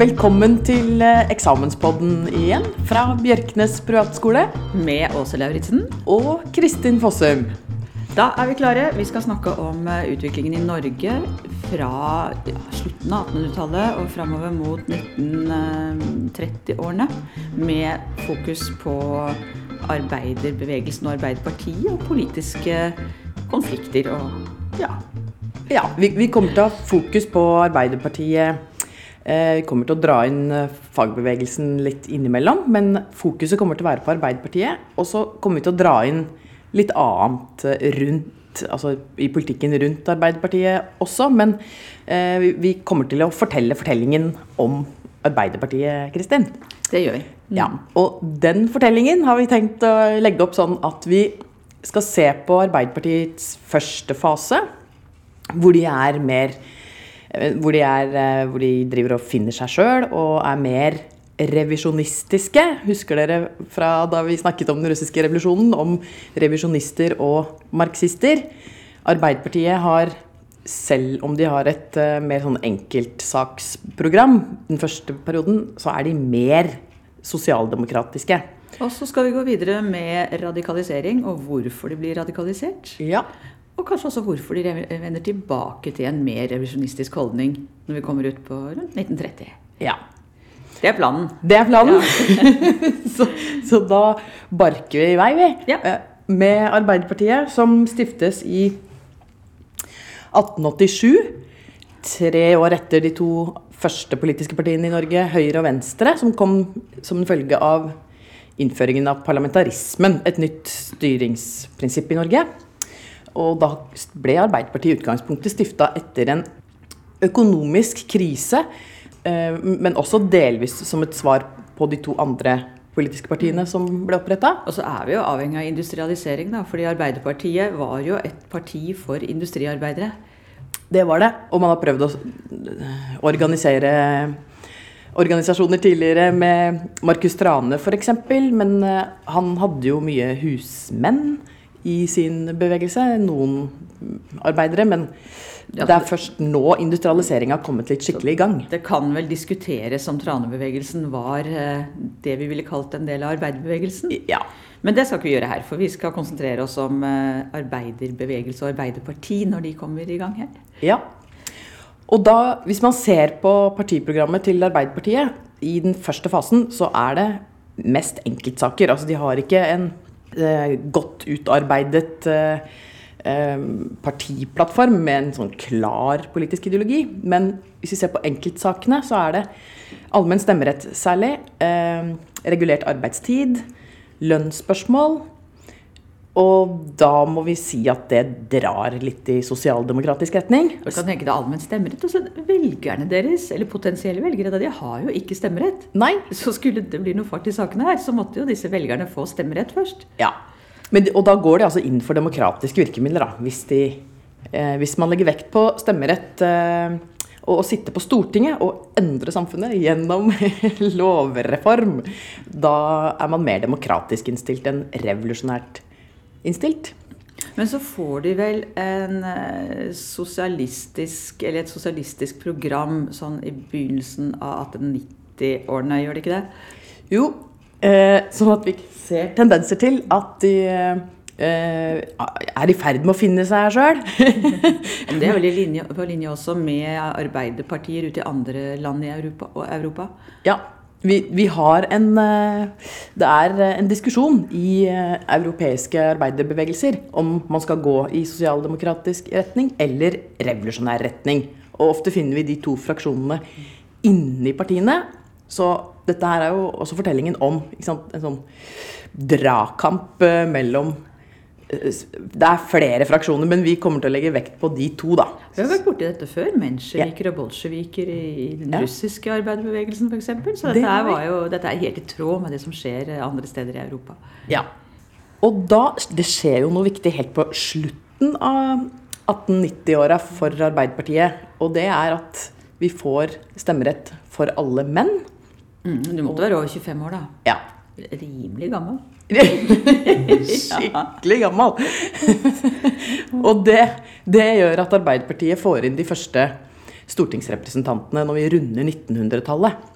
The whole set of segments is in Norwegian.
Velkommen til eh, eksamenspodden igjen fra Bjørknes privatskole Med Åse Lauritzen. og Kristin Fossum. Da er vi klare. Vi skal snakke om eh, utviklingen i Norge fra ja, slutten av 1800-tallet og framover mot 1930-årene. Med fokus på arbeiderbevegelsen og Arbeiderpartiet og politiske konflikter og ja. Ja, vi, vi kommer til å ha fokus på Arbeiderpartiet. Eh, vi kommer til å dra inn eh, fagbevegelsen litt innimellom, men fokuset kommer til å være på Arbeiderpartiet. Og så kommer vi til å dra inn litt annet eh, rundt, altså i politikken rundt Arbeiderpartiet også. Men eh, vi, kommer til å fortelle fortellingen om Arbeiderpartiet, Kristin. Det gjør vi. Ja, og den fortellingen har vi tenkt å legge opp sånn at vi skal se på Arbeiderpartiets første fase, hvor de er mer hvor de, er, eh, hvor de driver og finner seg sjøl og er mer revisjonistiske. Husker dere fra da vi snakket om den russiske revolusjonen, om revisjonister og marxister? Arbeiderpartiet har, selv om de har et eh, mer sånn enkeltsaksprogram den første perioden, så er de mer sosialdemokratiske. Og så skal vi gå videre med radikalisering og hvorfor de blir radikalisert. Ja. Og kanskje også hvorfor de vender tilbake til en mer revisjonistisk holdning når vi kommer ut på rundt 1930. ja. Det er planen. Det er planen. så, så da barker vi i vei, vi. Ja. Eh, Med Arbeiderpartiet, som stiftes i 1887. Tre år etter de to første politiske partiene i Norge, Høyre og Venstre, som kom som en følge av innføringen av parlamentarismen, et nytt styringsprinsipp i Norge. Og da ble Arbeiderpartiet i utgangspunktet stifta etter en økonomisk krise, eh, men også delvis som et svar på de to andre politiske partiene som ble oppretta. Og så er vi jo avhengig av industrialisering, da. Fordi Arbeiderpartiet var jo et parti for industriarbeidere. Det var det. Og man har prøvd å organisere organisasjoner tidligere med Markus Trane f.eks., men eh, han hadde jo mye husmenn i sin bevegelse. Noen arbeidere, men det er først nå industrialiseringa har kommet litt skikkelig i gang. Det kan vel diskuteres om tranebevegelsen var eh, det vi ville kalt en del av arbeiderbevegelsen. Ja. Men det skal ikke vi gjøre her, for vi skal konsentrere oss om eh, arbeiderbevegelse og arbeiderparti når de kommer i gang her. Ja. Og da, hvis man ser på partiprogrammet til Arbeiderpartiet, i den første fasen, så er det mest enkeltsaker. Altså de har ikke en godt utarbeidet eh, eh, partiplattform med en sånn klar politisk ideologi. Men hvis vi ser på enkeltsakene, så er det allmenn stemmerett særlig. Eh, regulert arbeidstid. Lønnsspørsmål. Og da må vi si at det drar litt i sosialdemokratisk retning. Du kan tenke deg allmenn stemmerett. Og så velgerne deres, eller potensielle velgere, de har jo ikke stemmerett. Nei. Så skulle det bli noe fart i sakene her, så måtte jo disse velgerne få stemmerett først. Ja. Men, og da går de altså inn for demokratiske virkemidler, da. Hvis, de, eh, hvis man legger vekt på stemmerett eh, og å sitte på Stortinget og endre samfunnet gjennom lovreform, da er man mer demokratisk innstilt enn revolusjonært innstilt. Men så får de vel en eh, sosialistisk, eller et sosialistisk program sånn i begynnelsen av 1890-årene, gjør de ikke det? Jo, eh, sånn at vi ser tendenser til at de eh, er i ferd med å finne seg sjøl. Det er vel linje, på linje også med arbeiderpartier ute i andre land i Europa. Europa. Ja, vi, vi har en eh, Det er eh, en diskusjon i eh, europeiske arbeiderbevegelser om man skal gå i sosialdemokratisk retning eller revolusjonær retning. Og ofte finner vi de to fraksjonene inni partiene. Så dette her er jo også fortellingen om sant, en sånn dragkamp mellom Det er flere fraksjoner, men vi kommer til å legge vekt på de to, da. Vi har vært borti dette før. Mensjeviker og bolsjeviker i, den Ja. russiske arbeiderbevegelsen f.eks. Så Det dette, her var jo, dette er helt i tråd med det som skjer eh, andre steder i Europa. Ja. Og da Det skjer jo noe viktig helt på slutten av 1890-åra for Arbeiderpartiet. Og det er at vi får stemmerett for alle menn. Mm, du måtte være over 25 år, da. Ja. Rimelig gammel. Skikkelig gammel. og det, det gjør at Arbeiderpartiet får inn de første stortingsrepresentantene når vi runder 1900-tallet.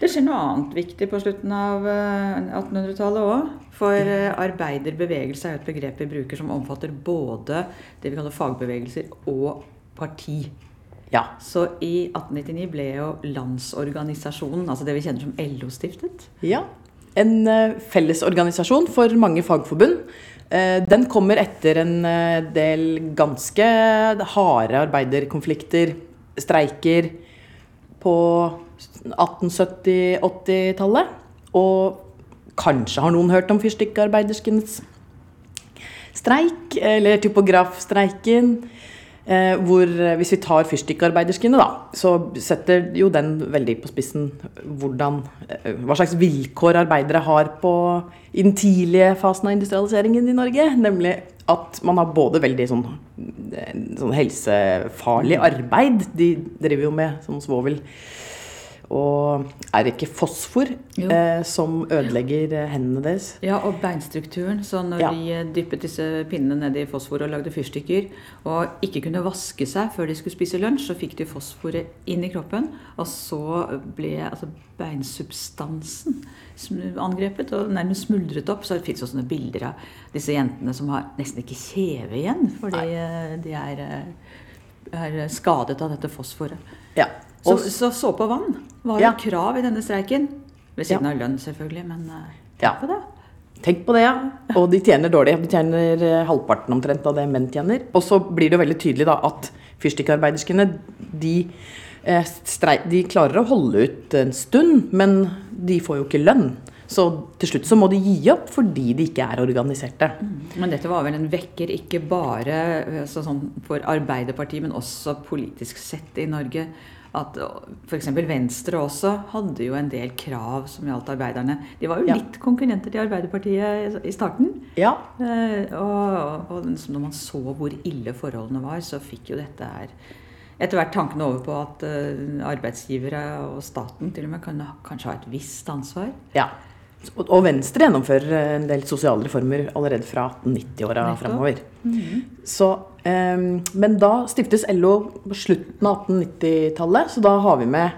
Det skjer noe annet viktig på slutten av 1800-tallet òg. For eh, arbeiderbevegelse er jo et begrep vi bruker som omfatter både det vi kaller fagbevegelser og parti. Ja. Så i 1899 ble jo Landsorganisasjonen, altså det vi kjenner som LO, stiftet. Ja. En uh, fellesorganisasjon for mange fagforbund. Uh, den kommer etter en uh, del ganske harde arbeiderkonflikter, streiker, på 1870-80-tallet. Og kanskje har noen hørt om fyrstikkarbeiderskens streik, eller typografstreiken. Eh, hvor eh, Hvis vi tar fyrstikkarbeiderskene, da, så setter jo den veldig på spissen hvordan, eh, hva slags vilkår arbeidere har på, i den tidlige fasen av industrialiseringen i Norge. Nemlig at man har både veldig sånn, sånn helsefarlig arbeid. De driver jo med sånn svovel og er det ikke fosfor eh, som ødelegger eh, hendene deres? Ja, og beinstrukturen. Så når ja. de eh, dyppet disse pinnene ned i fosfor og lagde fyrstikker, og ikke kunne vaske seg før de skulle spise lunsj, så fikk de fosforet inn i kroppen. Og så ble altså, beinsubstansen angrepet og nærmest smuldret opp. Så det fins sånne bilder av disse jentene som har nesten ikke kjeve igjen, fordi Nei. Eh, de er, er skadet av dette fosforet. Ja. Så, så såpe og vann var ja. krav i denne streiken. Ved siden ja. av lønn, selvfølgelig, men uh, tenk ja. på det. Tenk på det, ja. Og de tjener dårlig. De tjener uh, halvparten omtrent av det menn tjener. Og så blir det veldig tydelig da at fyrstikkarbeiderskene de, de klarer å holde ut en stund, men de får jo ikke lønn. Så til slutt så må de gi opp fordi de ikke er organiserte. Mm. Men dette var vel en vekker ikke bare altså sånn for Arbeiderpartiet, men også politisk sett i Norge at f.eks. Venstre også hadde jo en del krav som gjaldt arbeiderne. De var jo ja. litt konkurrenter til Arbeiderpartiet i starten. Ja. Eh, og, og, når man så hvor ille forholdene var, så fikk jo dette her etter hvert tankene over på at arbeidsgivere og staten til og med kan kanskje ha et visst ansvar. Ja. Og Venstre gjennomfører en del sosiale reformer allerede fra 1890-åra framover. Mm -hmm. Så Um, men da stiftes LO på slutten av 1890-tallet, så da har vi med,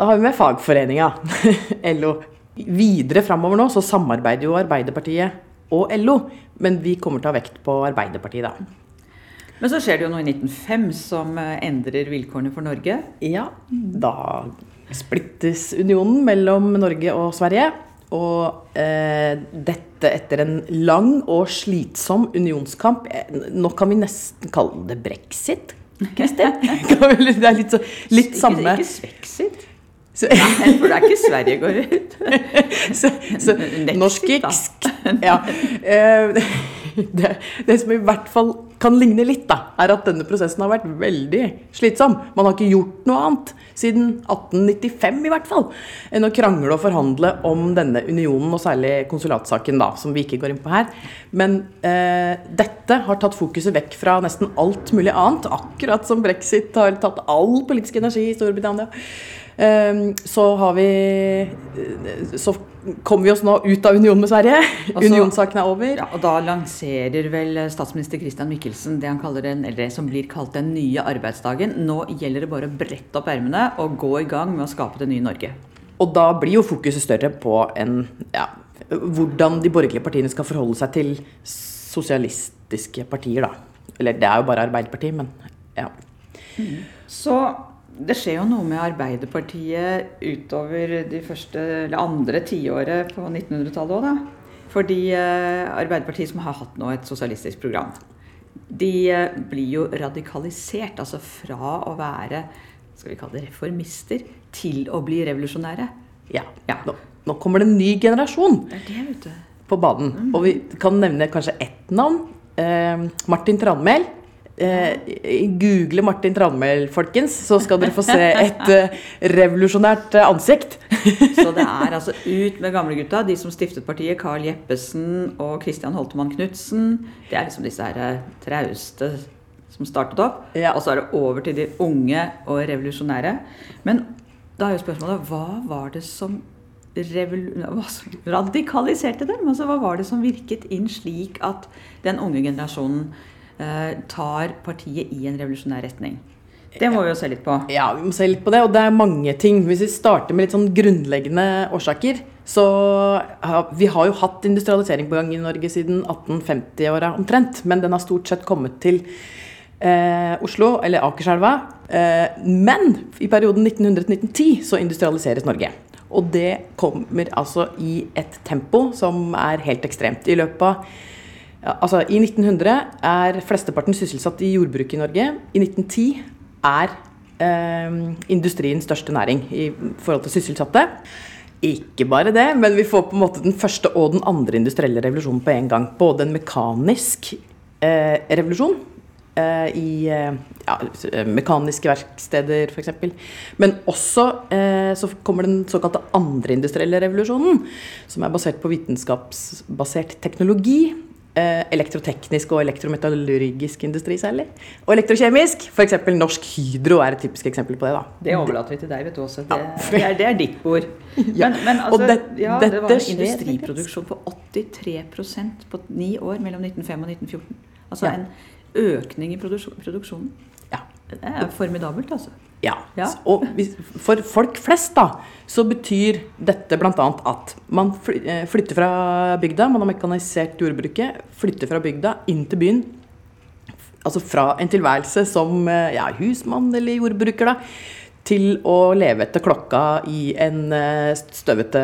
har vi med fagforeninga, LO. Videre framover nå så samarbeider jo Arbeiderpartiet og LO, men vi kommer til å ha vekt på Arbeiderpartiet, da. Men så skjer det jo noe i 1905 som eh, endrer vilkårene for Norge. Ja, da splittes unionen mellom Norge og Sverige. Og eh, dette etter en lang og slitsom unionskamp. Eh, nå kan vi nesten kalle det brexit. Kristin? det er litt, så, litt samme Ikke svexit? Nei, for det er ikke Sverige går ut. så, så norsk Ja. Eh, det, det, som i hvert fall kan ligne litt, da, er at denne prosessen har vært veldig slitsom. Man har ikke gjort noe annet siden 1895 i hvert fall, enn å krangle og forhandle om denne unionen, og særlig konsulatsaken, da, som vi ikke går inn på her. Men eh, dette har tatt fokuset vekk fra nesten alt mulig annet, akkurat som brexit har tatt all politisk energi i Storbritannia. Ehm, så har vi Så kommer vi oss nå ut av union med Sverige. Altså, Unionssaken er over. Ja, og da lanserer vel statsminister Christian Michelsen det han kaller den, eller det som blir kalt den nye arbeidsdagen. Nå gjelder det bare å brette opp ermene og gå i gang med å skape det nye Norge. Og da blir jo fokuset større på en, ja, hvordan de borgerlige partiene skal forholde seg til sosialistiske partier, da. Eller det er jo bare Arbeiderpartiet, men ja. Mm. Så det skjer jo noe med Arbeiderpartiet utover de første, eller andre tiåret på 1900-tallet òg, da. Fordi eh, Arbeiderpartiet, som har hatt nå et sosialistisk program, de eh, blir jo radikalisert. Altså fra å være skal vi kalle det reformister til å bli revolusjonære. Ja. ja. Nå, nå, kommer det en ny generasjon det det, vet du. på banen. Mm. Og vi kan nevne kanskje ett navn. Eh, Martin Tranmæl Eh, google Martin Tranmæl, folkens, så skal dere få se et eh, revolusjonært eh, ansikt. så det er altså ut med gamlegutta, de som stiftet partiet, Carl Jeppesen og Christian Holtemann Knutsen. Det er liksom disse her eh, trauste som startet opp. Ja. Og så er det over til de unge og revolusjonære. Men da er jo spørsmålet hva var det som radikaliserte dem? Altså, hva var det som virket inn slik at den unge generasjonen tar partiet i en revolusjonær retning. Det må vi jo se litt på. Ja, vi må se litt på det. Og det er mange ting. Hvis vi starter med litt sånn grunnleggende årsaker, så ja, Vi har jo hatt industrialisering på gang i Norge siden 1850-åra omtrent. Men den har stort sett kommet til eh, Oslo, eller Akerselva. Eh, men i perioden 1900-1910 så industrialiseres Norge. Og det kommer altså i et tempo som er helt ekstremt. I løpet av altså I 1900 er flesteparten sysselsatt i jordbruket i Norge. I 1910 er eh, industriens største næring i forhold til sysselsatte. Ikke bare det, men vi får på en måte den første og den andre industrielle revolusjonen på en gang. Både en mekanisk eh, revolusjon eh, i eh, ja, mekaniske verksteder f.eks. Men også eh, så kommer den såkalte andre industrielle revolusjonen, som er basert på vitenskapsbasert teknologi Eh, elektroteknisk og elektrometallurgisk industri særlig. Og elektrokjemisk. F.eks. Norsk Hydro er et typisk eksempel på det. da. Det overlater vi til deg, vet du også. Det, det, er, det er, ditt bord. Men, men altså, det, ja, det var industriproduksjon på 83% på ni år mellom 1905 og 1914. Altså ja. en økning i produksjonen. Ja. Det er formidabelt, altså. Ja. ja. Og for folk flest da, så betyr dette bl.a. at man eh, flytter fra bygda, man har mekanisert jordbruket, flytter fra bygda inn til byen. Altså fra en tilværelse som eh, ja, husmann eller jordbruker, da, til å leve etter klokka i en eh, støvete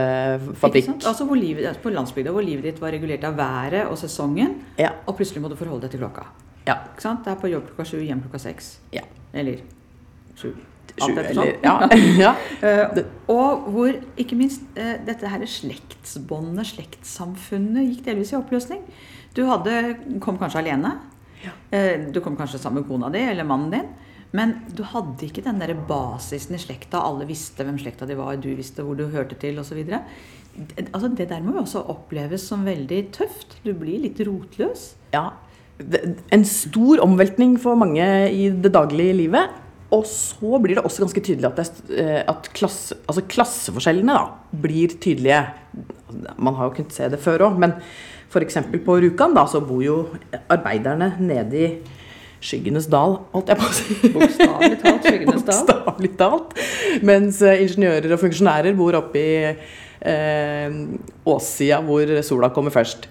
fabrikk. Altså livet, På landsbygda hvor livet ditt var regulert av været og sesongen, ja. og plutselig må du forholde deg til klokka. Ja. Ikke sant? Det er på jobb klokka sju, hjem klokka seks. Ja. Eller sju. Eller. Ja. ja. uh, og hvor ikke minst uh, dette her slektsbåndet, slektssamfunnet, gikk delvis i oppløsning. Du hadde, kom kanskje alene. Ja. Uh, du kom kanskje sammen med kona di eller mannen din. Men du hadde ikke den der basisen i slekta. Alle visste hvem slekta di var, du visste hvor du hørte til osv. Altså, det der må jo også oppleves som veldig tøft. Du blir litt rotløs. Ja. En stor omveltning for mange i det daglige livet. Og så blir det også ganske tydelig at, det, eh, at klasse, altså klasseforskjellene da, blir tydelige. Man har jo kunnet se det før òg, men f.eks. på Rjukan da, så bor jo arbeiderne nede i skyggenes dal, holdt jeg på å si. Bokstavelig talt skyggenes dal. Bokstavelig talt. Mens eh, ingeniører og funksjonærer bor oppe i eh, åssida hvor sola kommer først.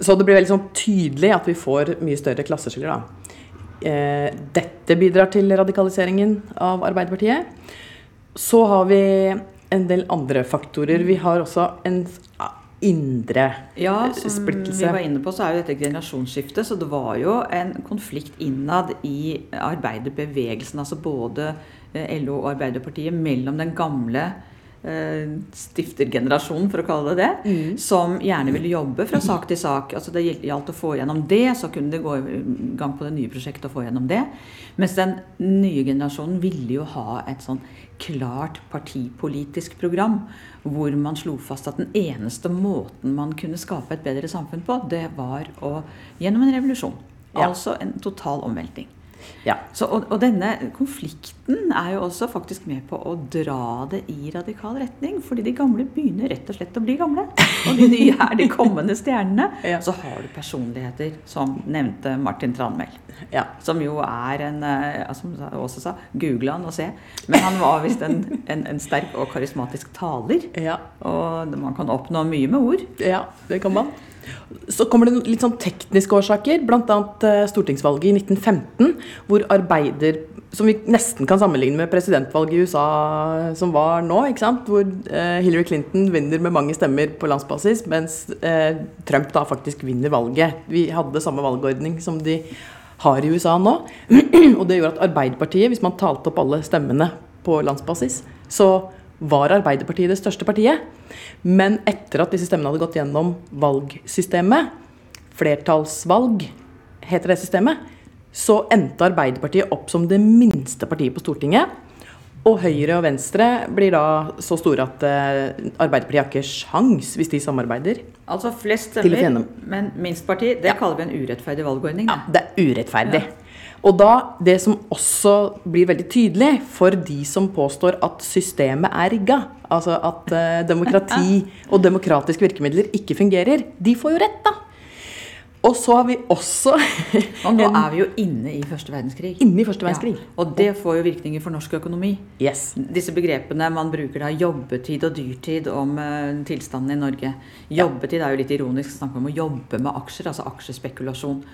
Så det blir veldig sånn tydelig at vi får mye større klasseskiller da. Eh, dette bidrar til radikaliseringen av Arbeiderpartiet. Så har vi en del andre faktorer. Vi har også en indre ja, som splittelse. vi var inne på, så er jo dette generasjonsskiftet. Så det var jo en konflikt innad i arbeiderbevegelsen, altså både eh, LO og Arbeiderpartiet, mellom den gamle Eh, stiftergenerasjonen, for å kalle det det, mm. som gjerne ville jobbe fra sak til sak. Altså Det gjaldt å få gjennom det, så kunne det gå i gang på det nye prosjektet og få gjennom det. Mens den nye generasjonen ville jo ha et sånn klart partipolitisk program, hvor man slo fast at den eneste måten man kunne skape et bedre samfunn på, det var å, gjennom en revolusjon. Ja. Altså en total omveltning. Ja. Så, og, og, denne konflikten er jo også faktisk med på å dra det i radikal retning. Fordi de gamle begynner rett og slett å bli gamle. Og de nye er de kommende stjernene. ja. Så har du personligheter som nevnte Martin Tranmæl. Ja. Som jo er en eh, Som også sa, google han og se. Men han var visst en, en, en, sterk og karismatisk taler. Ja. Og man kan oppnå mye med ord. Ja, det kan man. Så kommer det litt sånn tekniske årsaker, bl.a. Eh, stortingsvalget i 1915, hvor arbeider som vi nesten kan sammenligne med presidentvalget i USA som var nå. Hvor eh, Hillary Clinton vinner med mange stemmer på landsbasis, mens eh, Trump da faktisk vinner valget. Vi hadde samme valgordning som de har i USA nå. Og det gjorde at Arbeiderpartiet, hvis man talte opp alle stemmene på landsbasis, så var Arbeiderpartiet det største partiet. Men etter at disse stemmene hadde gått gjennom valgsystemet, flertallsvalg heter det systemet, så endte Arbeiderpartiet opp som det minste partiet på Stortinget. Og Høyre og Venstre blir da så store at uh, Arbeiderpartiet har ikke sjans hvis de samarbeider. Altså flest stemmer, men minst parti. Det ja. kaller vi en urettferdig valgordning. Ja, det er urettferdig. Ja. Og da, det som også blir veldig tydelig for de som påstår at systemet er rigga, altså at uh, demokrati og demokratiske virkemidler ikke fungerer, de får jo rett, da. Og så har vi også Og nå er vi jo inne i første verdenskrig. Inne i første verdenskrig. Ja, og det får jo virkninger for norsk økonomi. Yes. Disse begrepene man bruker da, jobbetid og dyrtid om uh, tilstanden i Norge. Jobbetid er jo litt ironisk å om å jobbe med aksjer, altså aksjespekulasjon.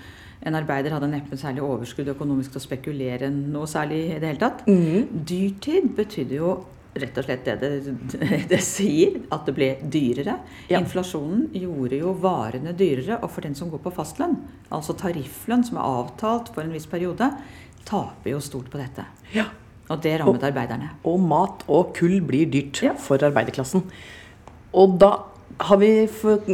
En arbeider hadde neppe særlig overskudd økonomisk til å spekulere noe særlig i det hele tatt. Mm. Dyrtid betydde jo rett og slett det det, det sier, at det ble dyrere. Ja. Inflasjonen gjorde jo varene dyrere, og for den som går på fastlønn, altså tarifflønn som er avtalt for en viss periode, taper jo stort på dette. Ja. Og det rammet arbeiderne. Og mat og kull blir dyrt Ja. for arbeiderklassen. Og da har vi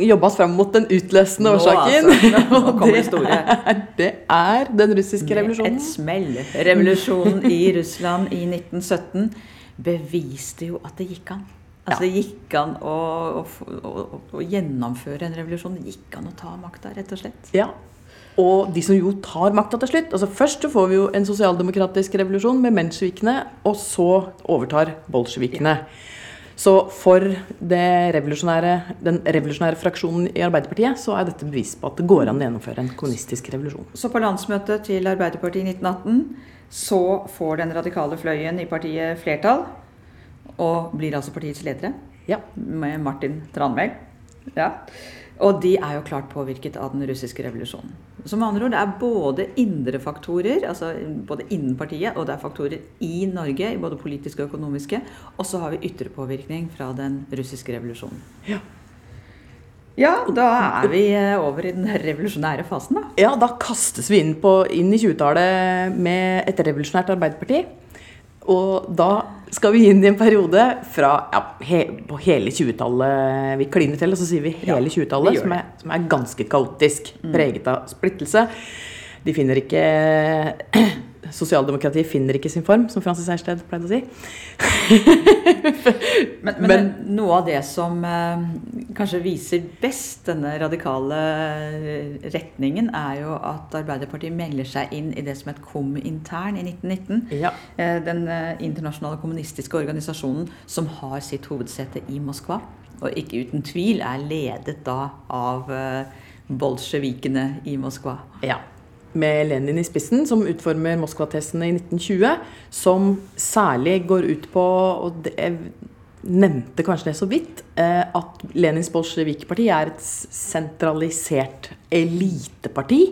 jobba oss fram mot den utløsende årsaken. altså. Og det er, det er den russiske revolusjonen. et smell. Revolusjonen i Russland i 1917 beviste jo at det gikk an. Altså Det gikk an å, å, å, å gjennomføre en revolusjon. Det gikk an å ta makta, rett og slett. Ja. Og de som jo tar makta til slutt altså Først så får vi jo en sosialdemokratisk revolusjon med mensjevikene, og så overtar bolsjevikene. Så for det revolusjonære, den revolusjonære fraksjonen i Arbeiderpartiet så er dette bevis på at det går an å gjennomføre en kommunistisk revolusjon. Så på landsmøtet til Arbeiderpartiet i 1918 så får den radikale fløyen i partiet flertall, og blir altså partiets ledere, Ja. med Martin Tranmæl. Ja. Og de er jo klart påvirket av den russiske revolusjonen. Så med andre ord, det er både indre faktorer, altså både innen partiet, og det er faktorer i Norge, både politiske og økonomiske. Og så har vi ytre påvirkning fra den russiske revolusjonen. Ja. Ja, da er vi eh, over i den revolusjonære fasen, da. Ja, da kastes vi inn, på, inn i 20-tallet med et revolusjonært arbeiderparti. Og da skal vi inn i en periode fra ja, he, på hele 20-tallet Vi kliner til, og så sier vi hele Ja, 20-tallet, vi som, som er ganske kaotisk. Preget av splittelse. De finner ikke Sosialdemokratiet finner ikke sin form, som Francis Eirsted pleide å si. Men, men, Men- noe av det som eh, kanskje viser best denne radikale eh, retningen, er jo at Arbeiderpartiet melder seg inn i det som het Komintern i 1919. Ja. Eh, den eh, internasjonale kommunistiske organisasjonen som har sitt hovedsete i Moskva. Og ikke uten tvil er ledet da av eh, bolsjevikene i Moskva. Ja. Med Lenin i spissen, som utformer Moskva-testene i 1920. Som særlig går ut på og det, nevnte kanskje det så vidt. eh, At Lenins bolsjevikparti er et sentralisert eliteparti.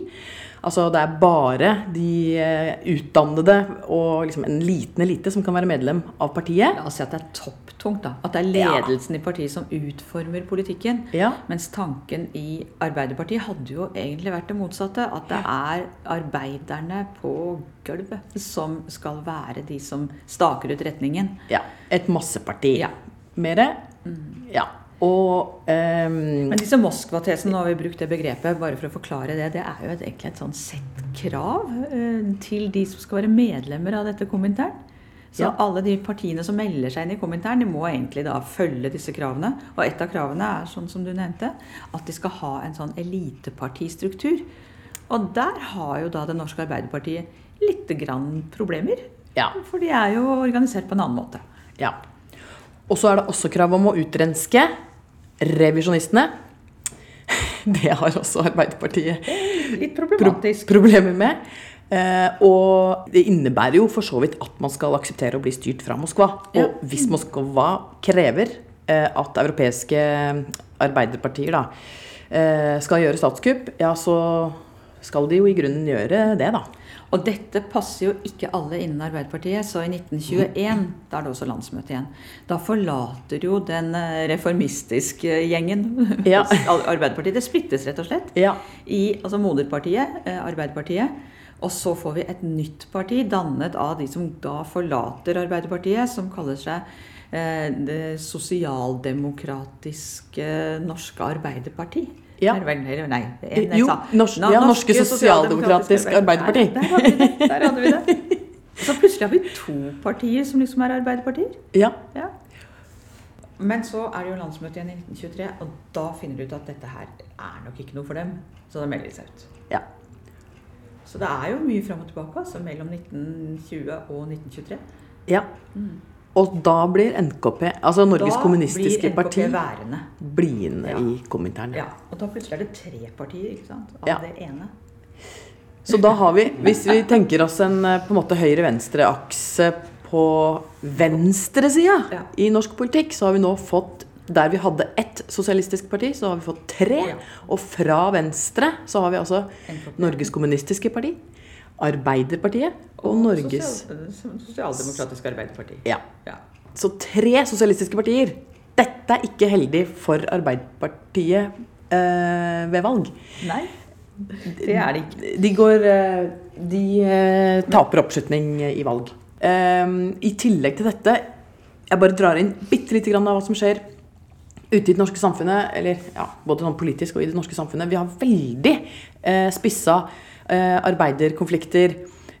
Altså det er bare de eh, utdannede og liksom en liten elite som kan være medlem av partiet. La oss si at det er topptungt. da. At det er Ja. ledelsen i partiet som utformer politikken. Ja. Mens tanken i Arbeiderpartiet hadde jo egentlig vært det motsatte. At det er arbeiderne på gulvet som skal være de som staker ut retningen. ja. Et masseparti. Ja. Mere. Ja. Og um, Men disse Moskva-tesene, nå har vi brukt det begrepet bare for å forklare det, det er jo et, egentlig et sånn sett krav uh, til de som skal være medlemmer av dette Komintern. Så Ja. alle de partiene som melder seg inn i Komintern, de må egentlig da følge disse kravene. Og et av kravene er, sånn som du nevnte, at de skal ha en sånn elitepartistruktur. Og der har jo da det norske Arbeiderpartiet lite grann problemer. Ja. For de er jo organisert på en annen måte. Ja. Og så er det også krav om å utrenske revisjonistene. Det har også Arbeiderpartiet Litt pro problemer med. Eh, og det innebærer jo for så vidt at man skal akseptere å bli styrt fra Moskva. Ja. Og hvis Moskva krever eh, at europeiske arbeiderpartier da, eh, skal gjøre statskupp, ja, så skal de jo i grunnen gjøre det, da. Og dette passer jo ikke alle innen Arbeiderpartiet, så i 1921, da er det også landsmøte igjen, da forlater jo den eh, reformistiske gjengen Ja. Arbeiderpartiet. Det splittes rett og slett Ja. i altså moderpartiet, eh, Arbeiderpartiet. Og så får vi et nytt parti dannet av de som da forlater Arbeiderpartiet, som kaller seg eh, Det sosialdemokratiske norske Arbeiderparti. Ja. Nei, en, jeg Jo, norsk- ja, Norske Sosialdemokratiske Arbeiderparti. Der, der hadde vi det. Der hadde vi det. Så plutselig har vi to partier som liksom er arbeiderpartier. ja. Ja. Men så er det jo landsmøte igjen i 1923, og da finner de ut at dette her er nok ikke noe for dem. Så da melder de seg ut. ja. Så det er jo mye fram og tilbake altså, mellom 1920 og 1923. ja. Og da blir NKP, altså Norges da Kommunistiske NKP Parti, værende. bliende Ja. i Komintern. Ja, og da plutselig er det tre partier ikke sant? av Ja. det ene. Så da har vi, hvis vi tenker oss en eh, på en måte høyre-venstre-akse på venstresida Ja. i norsk politikk, så har vi nå fått der vi hadde ett sosialistisk parti, så har vi fått tre. Og fra venstre så har vi altså. Norges Kommunistiske Parti, Arbeiderpartiet og Norges Sosial- Sosialdemokratisk Arbeiderparti. Ja. Ja. Så tre sosialistiske partier. Dette er ikke heldig for Arbeiderpartiet eh, ved valg. Nei, det er det ikke. De går eh, De eh, taper oppslutning i valg. Um, I tillegg til dette Jeg bare drar inn bitte lite grann av hva som skjer ute i det norske samfunnet. Eller ja, både sånn politisk og i det norske samfunnet. Vi har veldig eh, spissa arbeiderkonflikter.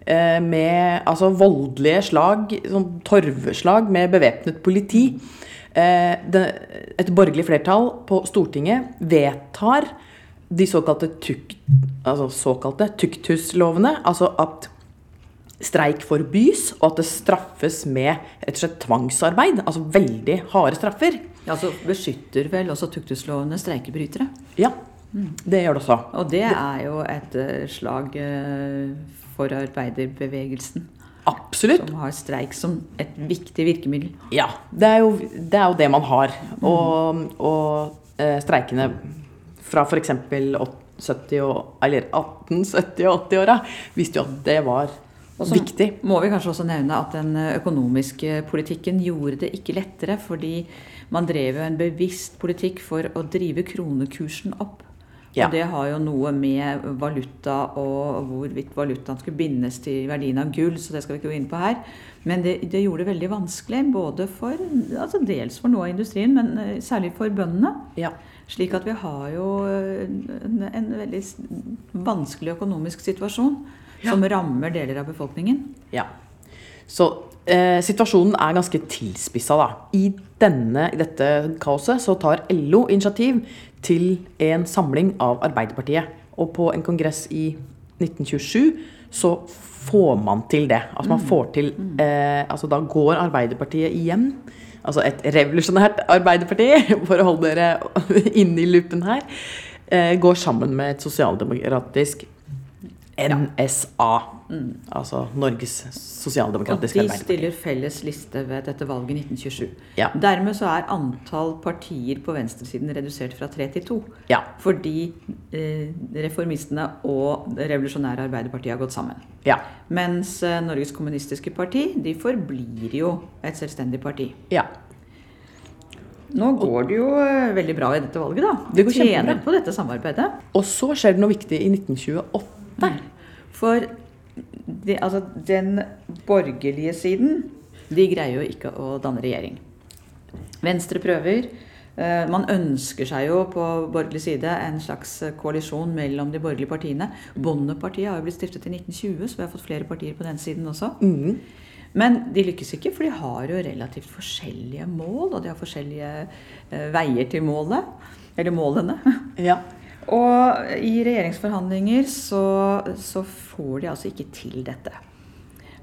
eh, Med altså voldelige slag, sånn torveslag med bevæpnet politi. Eh, det, et borgerlig flertall på Stortinget vedtar de såkalte, tuk, altså såkalte tukthuslovene. Altså at streik forbys, og at det straffes med rett og slett tvangsarbeid. Altså veldig harde straffer. Ja, så beskytter vel også tukthuslovene streikebrytere. Ja, det gjør det også. Og det er jo et eh, slag eh, for arbeiderbevegelsen, Absolutt. som har streik som et viktig virkemiddel. Ja, det er jo det, er jo det man har. Og, og eh, streikene fra f.eks. 70 og, eller 1870- og 80-åra viste jo at det var Og så viktig. må vi kanskje også nevne at den økonomiske politikken gjorde det ikke lettere, fordi man drev jo en bevisst politikk for å drive kronekursen opp. Ja. Og det har jo noe med valuta og hvorvidt valutaen skulle bindes til verdien av gull, så det skal vi ikke gå inn på her. Men det, det gjorde det veldig vanskelig, både for altså dels for noe av industrien, men eh, særlig for bøndene. Ja. Slik at vi har jo en, en veldig vanskelig økonomisk situasjon som rammer deler av befolkningen. Ja. Så eh, situasjonen er ganske tilspissa, da. I, denne, I dette kaoset så tar LO initiativ til en samling av Arbeiderpartiet. Og på en kongress i 1927 så får man til det. Altså man får til eh, Altså da går Arbeiderpartiet igjen. Altså et revolusjonært Arbeiderparti, for å holde dere inne i loopen her, eh, går sammen med et sosialdemokratisk NSA. Altså Norges Og sosialdemokratiske de stiller felles liste ved dette valget i 1927. Ja. Dermed så er antall partier på venstresiden redusert fra tre til to. Ja. Fordi eh, reformistene og det revolusjonære Arbeiderpartiet har gått sammen. Ja. Mens eh, Norges Kommunistiske Parti de forblir jo et selvstendig parti. ja. Nå går det jo eh, veldig bra i dette valget, da. Det går tjener på dette samarbeidet. Og så skjer det noe viktig i 1928. For de, altså, den borgerlige siden, de greier jo ikke å danne regjering. Venstre prøver. Eh, Man ønsker seg jo på borgerlig side en slags koalisjon mellom de borgerlige partiene. Bondepartiet har jo blitt stiftet i 1920, så vi har fått flere partier på den siden også. Mm. Men de lykkes ikke, for de har jo relativt forskjellige mål, og de har forskjellige eh, veier til målet. Eller målene. Ja. Og i regjeringsforhandlinger så, så får de altså ikke til dette.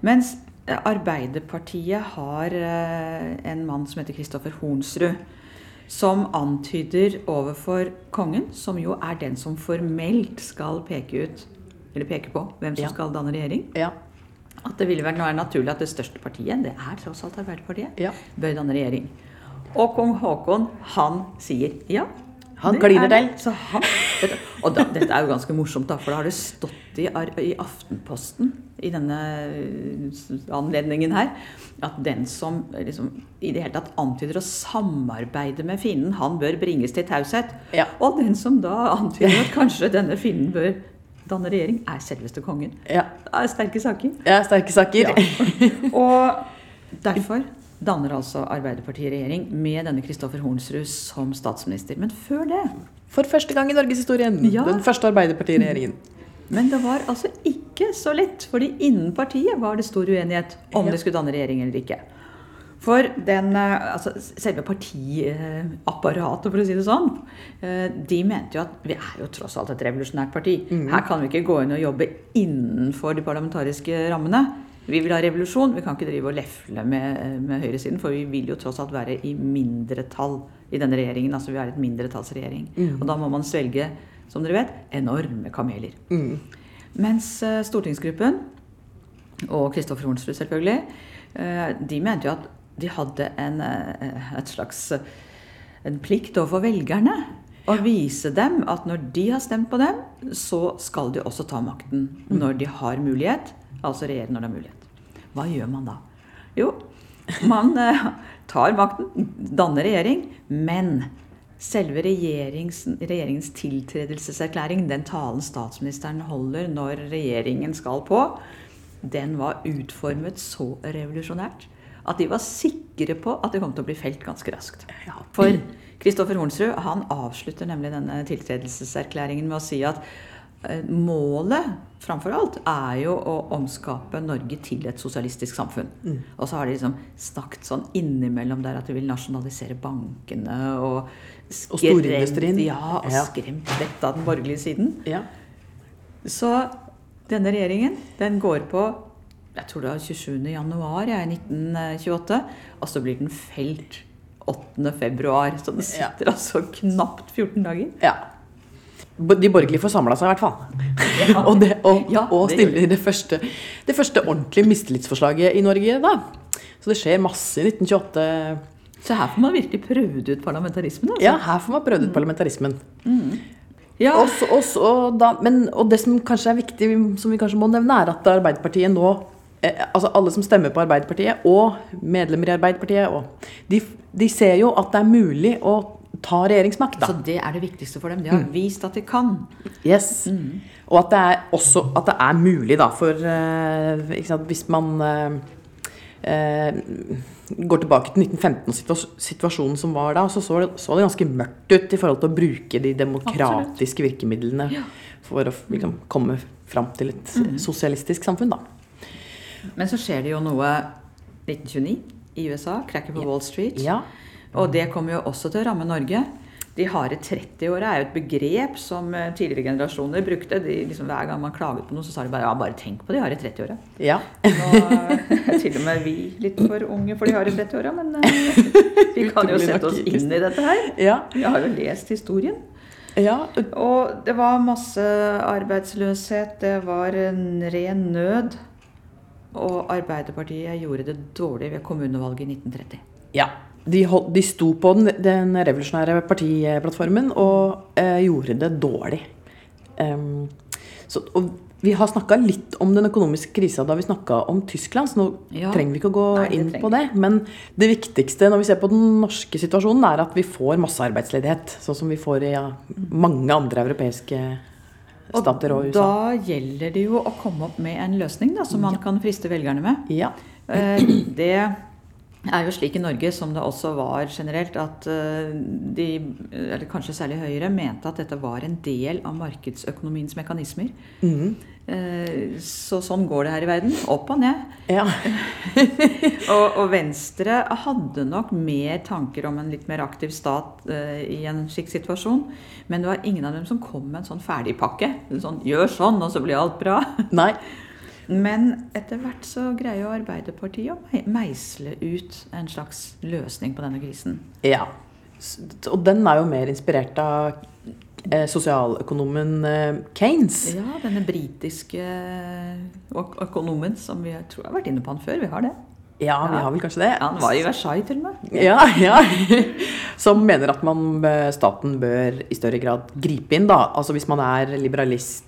Mens Arbeiderpartiet har eh, en mann som heter Kristoffer Hornsrud, som antyder overfor kongen, som jo er den som formelt skal peke ut, eller peke på, hvem som Ja. skal danne regjering, Ja. at det ville vært være naturlig at det største partiet, det er tross alt Arbeiderpartiet, Ja. bør danne regjering. Og kong Haakon, han sier ja. Han kliner er til. Så han, og da, dette er jo ganske morsomt, da, for da har det stått i, i Aftenposten i denne eh, anledningen her at den som liksom, i det hele tatt antyder å samarbeide med fienden, han bør bringes til taushet. Ja. Og den som da antyder at kanskje denne fienden bør danne regjering, er selveste kongen. Ja. Det er sterke saker. ja sterke saker. Ja. Og derfor danner altså Arbeiderpartiet regjering med denne Kristoffer Hornsrud som statsminister. Men før det For første gang i norgeshistorien. Ja. Den første Arbeiderpartiregjeringen. Men det var altså ikke så lett, fordi innen partiet var det stor uenighet om Ja. det skulle danne regjering eller ikke. For den, eh, altså selve partiapparatet, for å si det sånn, eh, de mente jo at vi er jo tross alt et revolusjonært parti. Her kan vi ikke gå inn og jobbe innenfor de parlamentariske rammene. Vi vil ha revolusjon, vi kan ikke drive og lefle med, med høyresiden, for vi vil jo tross alt være i mindretall i denne regjeringen. Altså vi er et mindretallsregjering. Mm. Og da må man svelge, som dere vet, enorme kameler. Mm. Mens uh, stortingsgruppen, og Kristoffer Hornsrud selvfølgelig, uh, de mente jo at de hadde en, uh, et slags en plikt overfor velgerne. Å vise dem at når de har stemt på dem, så skal de også ta makten mm. når de har mulighet. Altså regjere når de har mulighet. Hva gjør man da? Jo, man eh, tar makten, danner regjering, men selve regjeringens tiltredelseserklæring, den talen statsministeren holder når regjeringen skal på, den var utformet så revolusjonært at de var sikre på at det kom til å bli felt ganske raskt. For Kristoffer Hornsrud han avslutter nemlig denne tiltredelseserklæringen med å si at målet framfor alt er jo å omskape Norge til et sosialistisk samfunn. Mm. Og så har de liksom snakket sånn innimellom der at de vil nasjonalisere bankene og skremt, og storindustrien. Ja, og ja. skremt vettet av den borgerlige siden. Ja. Så denne regjeringen den går på jeg tror det var 27. januar i 1928, og så blir den felt 8. februar. Så det sitter ja. altså knapt 14 dager. Ja. De borgerlige får samla seg, i hvert fall. Ja. og, det, og, ja, og stiller det, første, det første ordentlige mistillitsforslaget i Norge da. Så det skjer masse i 1928. Så her får man virkelig prøvd ut parlamentarismen? Altså. Ja, her får man prøvd ut mm. parlamentarismen. Mm. Ja. Også, også, da, men, og det som kanskje er viktig, som vi kanskje må nevne, er at Arbeiderpartiet nå eh, altså Alle som stemmer på Arbeiderpartiet, og medlemmer i Arbeiderpartiet, og, de, de ser jo at det er mulig å ta regjeringsmakt. Da. Så det er det viktigste for dem. De har mm. vist at de kan. Yes. Mm. Og at det er også at det er mulig, da, for uh, sant, Hvis man uh, uh, går tilbake til 1915-situasjonen som var da, så så det, så det, ganske mørkt ut i forhold til å bruke de demokratiske Absolutt. virkemidlene ja. for å liksom, komme fram til et mm. sosialistisk samfunn. Da. Men så skjer det jo noe 1929 i USA. Cracker på ja. Wall Street. Ja. Og det kommer jo også til å ramme Norge. De harde 30-åra er jo et begrep som eh, tidligere generasjoner brukte. De, liksom, hver gang man klaget på noe, så sa de bare ja, bare tenk på de harde 30-åra. Ja. Nå er til og med vi litt for unge for de harde 30-åra, men uh, vi kan jo sette oss inn i dette her. Ja. Vi har jo lest historien. Ja. Og det var masse arbeidsløshet, det var en ren nød. Og Arbeiderpartiet gjorde det dårlig ved kommunevalget i 1930. Ja, de, hold, de sto på den, den, revolusjonære partiplattformen og eh, gjorde det dårlig. Um, så, vi har snakka litt om den økonomiske krisa da vi snakka om Tyskland, så nå ja. trenger vi ikke å gå Nei, inn på det. Men det viktigste når vi ser på den norske situasjonen, er at vi får massearbeidsledighet. Sånn som vi får i ja, mange andre europeiske stater og USA. Og Da gjelder det jo å komme opp med en løsning da, som man kan friste velgerne med. Ja. Eh, det er jo slik i Norge, som det også var generelt, at eh, de, eller kanskje særlig Høyre, mente at dette var en del av markedsøkonomiens mekanismer. Mm. Så sånn går det her i verden. Opp og ned. Ja. og, og, Venstre hadde nok mer tanker om en litt mer aktiv stat uh, i en slik situasjon. Men det var ingen av dem som kom med en sånn ferdigpakke. Sånn, gjør sånn, og så blir alt bra. Nei. Men etter hvert så greier jo Arbeiderpartiet å meisle ut en slags løsning på denne krisen. Ja. Og den er jo mer inspirert av eh, sosialøkonomen Kanes. Keynes. Ja, denne britiske økonomen som vi tror har vært inne på han før. Vi har det. Ja, vi har vel kanskje det. Ja, han var i Versailles til og med. Ja, ja. Som mener at man, staten bør i større grad gripe inn. da. Altså Hvis man er liberalist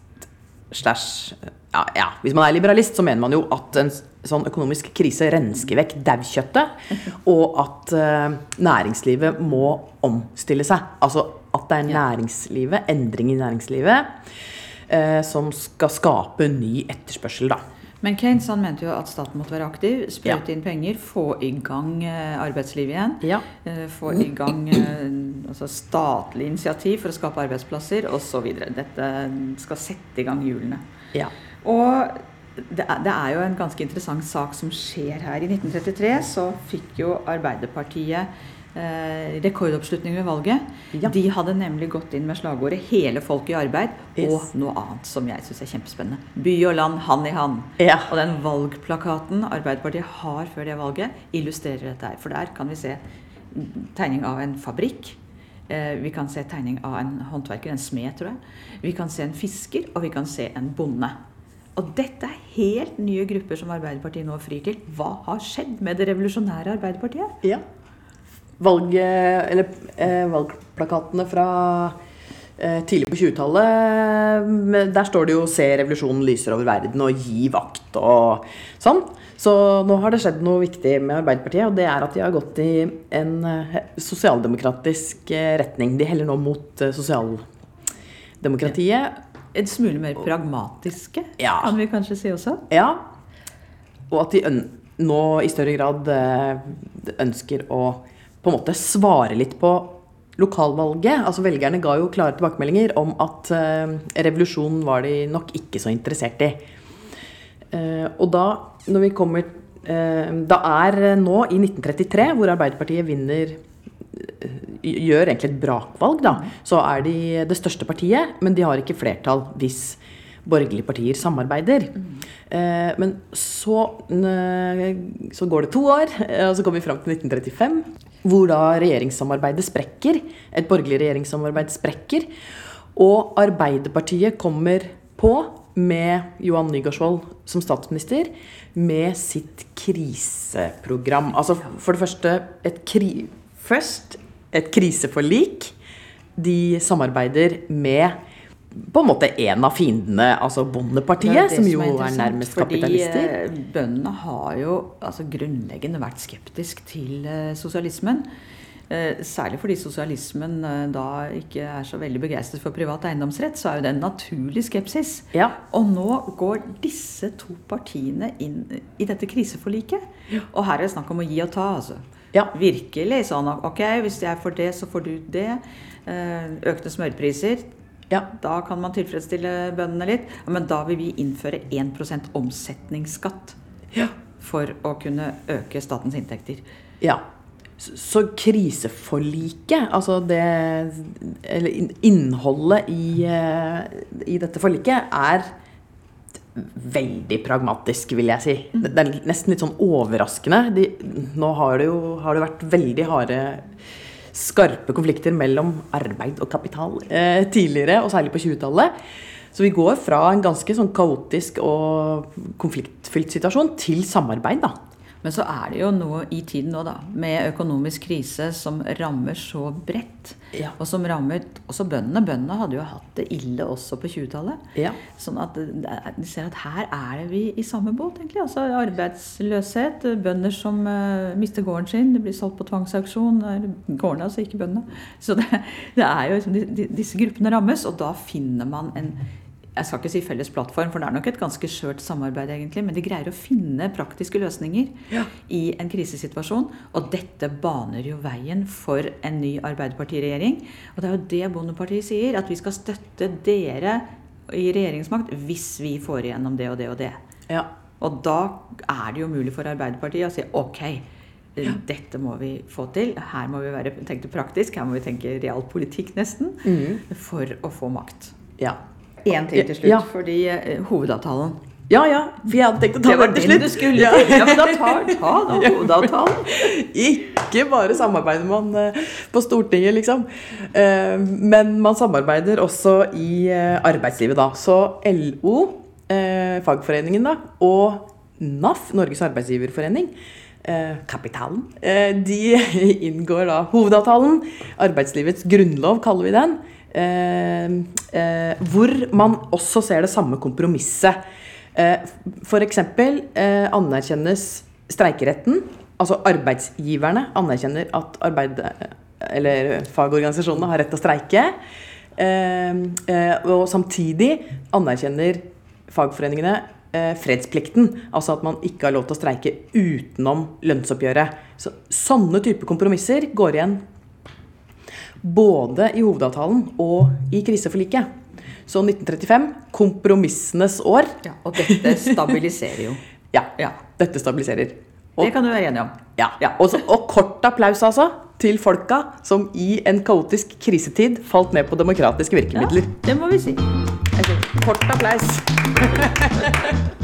slash ja, ja, Hvis man er liberalist, så mener man jo at en sånn økonomisk krise rensker vekk daukjøttet, og at uh, næringslivet må omstille seg. Altså at det er næringslivet, endring i næringslivet, uh, som skal skape ny etterspørsel, da. Men Keynes han mente jo at staten måtte være aktiv, sprøyte ja. inn penger, få i gang uh, arbeidslivet igjen. Ja. få i gang altså statlig initiativ for å skape arbeidsplasser osv. Dette skal sette i gang hjulene. Ja. Og det er, det jo en ganske interessant sak som skjer her. I 1933 så fikk jo Arbeiderpartiet eh, rekordoppslutning ved valget. Ja. De hadde nemlig gått inn med slagordet 'Hele folket i arbeid' yes. og noe annet som jeg syns er kjempespennende. By og land hand i hand. Ja. Og den valgplakaten Arbeiderpartiet har før det valget, illustrerer dette her. For der kan vi se tegning av en fabrikk. Eh, vi kan se tegning av en håndverker, en smed, tror jeg. Vi kan se en fisker, og vi kan se en bonde. Og dette er helt nye grupper som Arbeiderpartiet nå frir til. Hva har skjedd med det revolusjonære Arbeiderpartiet? Ja. Valg, eller, eh, valgplakatene fra eh, tidlig på 20-tallet, der står det jo 'Se revolusjonen lyser over verden' og 'Gi vakt' og sånn. Så nå har det skjedd noe viktig med Arbeiderpartiet, og det er at de har gått i en eh, sosialdemokratisk eh, retning. De heller nå mot eh, sosialdemokratiet en smule mer pragmatiske, ja. kan vi kanskje si også? Ja. Og at de nå i større grad eh, ønsker å på en måte svare litt på lokalvalget. Altså Velgerne ga jo klare tilbakemeldinger om at uh, revolusjonen var de nok ikke så interessert i. Uh, og da, når vi kommer uh, Da er nå, i 1933, hvor Arbeiderpartiet vinner gjør egentlig et brakvalg, da, så er de det største partiet, men de har ikke flertall hvis borgerlige partier samarbeider. Mm. Eh, men så, så, går det to år, eh, og så kommer vi fram til 1935, hvor da regjeringssamarbeidet sprekker. Et borgerlig regjeringssamarbeid sprekker. Og Arbeiderpartiet kommer på med Johan Nygaardsvold som statsminister med sitt kriseprogram. Altså for det første et kri Først et kriseforlik. De samarbeider med på en måte en av fiendene, altså Bondepartiet, som jo er, er nærmest kapitalister. Fordi eh, bøndene har jo altså, grunnleggende vært skeptisk til uh, sosialismen. Uh, særlig fordi sosialismen da ikke er så veldig begeistret for privat eiendomsrett, så er jo det en naturlig skepsis. Ja. Og nå går disse to partiene inn i dette kriseforliket. Ja. Og her er det snakk om å gi og ta, altså. Ja. Virkelig sånn ok, hvis jeg får det, så får du det. Eh, økte smørpriser. Ja. Da kan man tilfredsstille bøndene litt. Men da vil vi innføre 1% omsetningsskatt. Ja. For å kunne øke statens inntekter. Ja. Så kriseforliket, altså det Eller innholdet i, eh, i dette forliket, er veldig pragmatisk, vil jeg si. Det er nesten litt sånn overraskende. De, nå har det jo har det vært veldig harde, skarpe konflikter mellom arbeid og kapital eh, tidligere, og særlig på 20-tallet. Så vi går fra en ganske sånn kaotisk og konfliktfylt situasjon til samarbeid, da. Men så er det jo noe i tiden nå, da, med økonomisk krise som rammer så bredt. Ja. Og som rammer også bøndene. Bøndene hadde jo hatt det ille også på 20-tallet. Ja. Sånn at de ser at her er vi i samme båt, egentlig. Altså arbeidsløshet, bønder som uh, mister gården sin, det blir solgt på tvangsauksjon. Gårdene, altså ikke bøndene. Så det, det er jo liksom, de, de, Disse gruppene rammes, og da finner man en jeg skal ikke si felles plattform, for det er nok et ganske skjørt samarbeid, egentlig, men de greier å finne praktiske løsninger ja. i en krisesituasjon. Og dette baner jo veien for en ny Arbeiderpartiregjering. Og det er jo det Bondepartiet sier, at vi skal støtte dere i regjeringsmakt hvis vi får igjennom det og det og det. Ja. Og da er det jo mulig for Arbeiderpartiet å si ok. Ja. Dette må vi få til. Her må vi være tenke praktisk, her må vi tenke realpolitikk nesten. Mm. For å få makt. Ja. Én ting til slutt, ja. fordi uh, hovedavtalen ja, ja. For jeg hadde tenkt å ta den til slutt. Du skulle ja. ja, men da tar ta da hovedavtalen. Ikke bare samarbeider man uh, på Stortinget, liksom. Uh, men man samarbeider også i arbeidslivet, da. Så LO, fagforeningen, da, og NAF, Norges arbeidsgiverforening, Kapitalen, de inngår da hovedavtalen. Arbeidslivets grunnlov, kaller vi den. Eh, eh, hvor man også ser det samme kompromisset. Eh, F.eks. Eh, anerkjennes streikeretten. Altså arbeidsgiverne anerkjenner at arbeid, eller fagorganisasjonene har rett til å streike. Eh, eh, og samtidig anerkjenner fagforeningene eh, fredsplikten. Altså at man ikke har lov til å streike utenom lønnsoppgjøret. Så, sånne typer kompromisser går igjen både i hovedavtalen og i kriseforliket. Så 1935 kompromissenes år. Ja, og dette stabiliserer jo. ja, ja, dette stabiliserer. det kan du være enig om. Ja. ja. Og, så, og kort applaus, altså, til folka som i en kaotisk krisetid falt ned på demokratiske virkemidler. Ja, det må vi si. Kort applaus.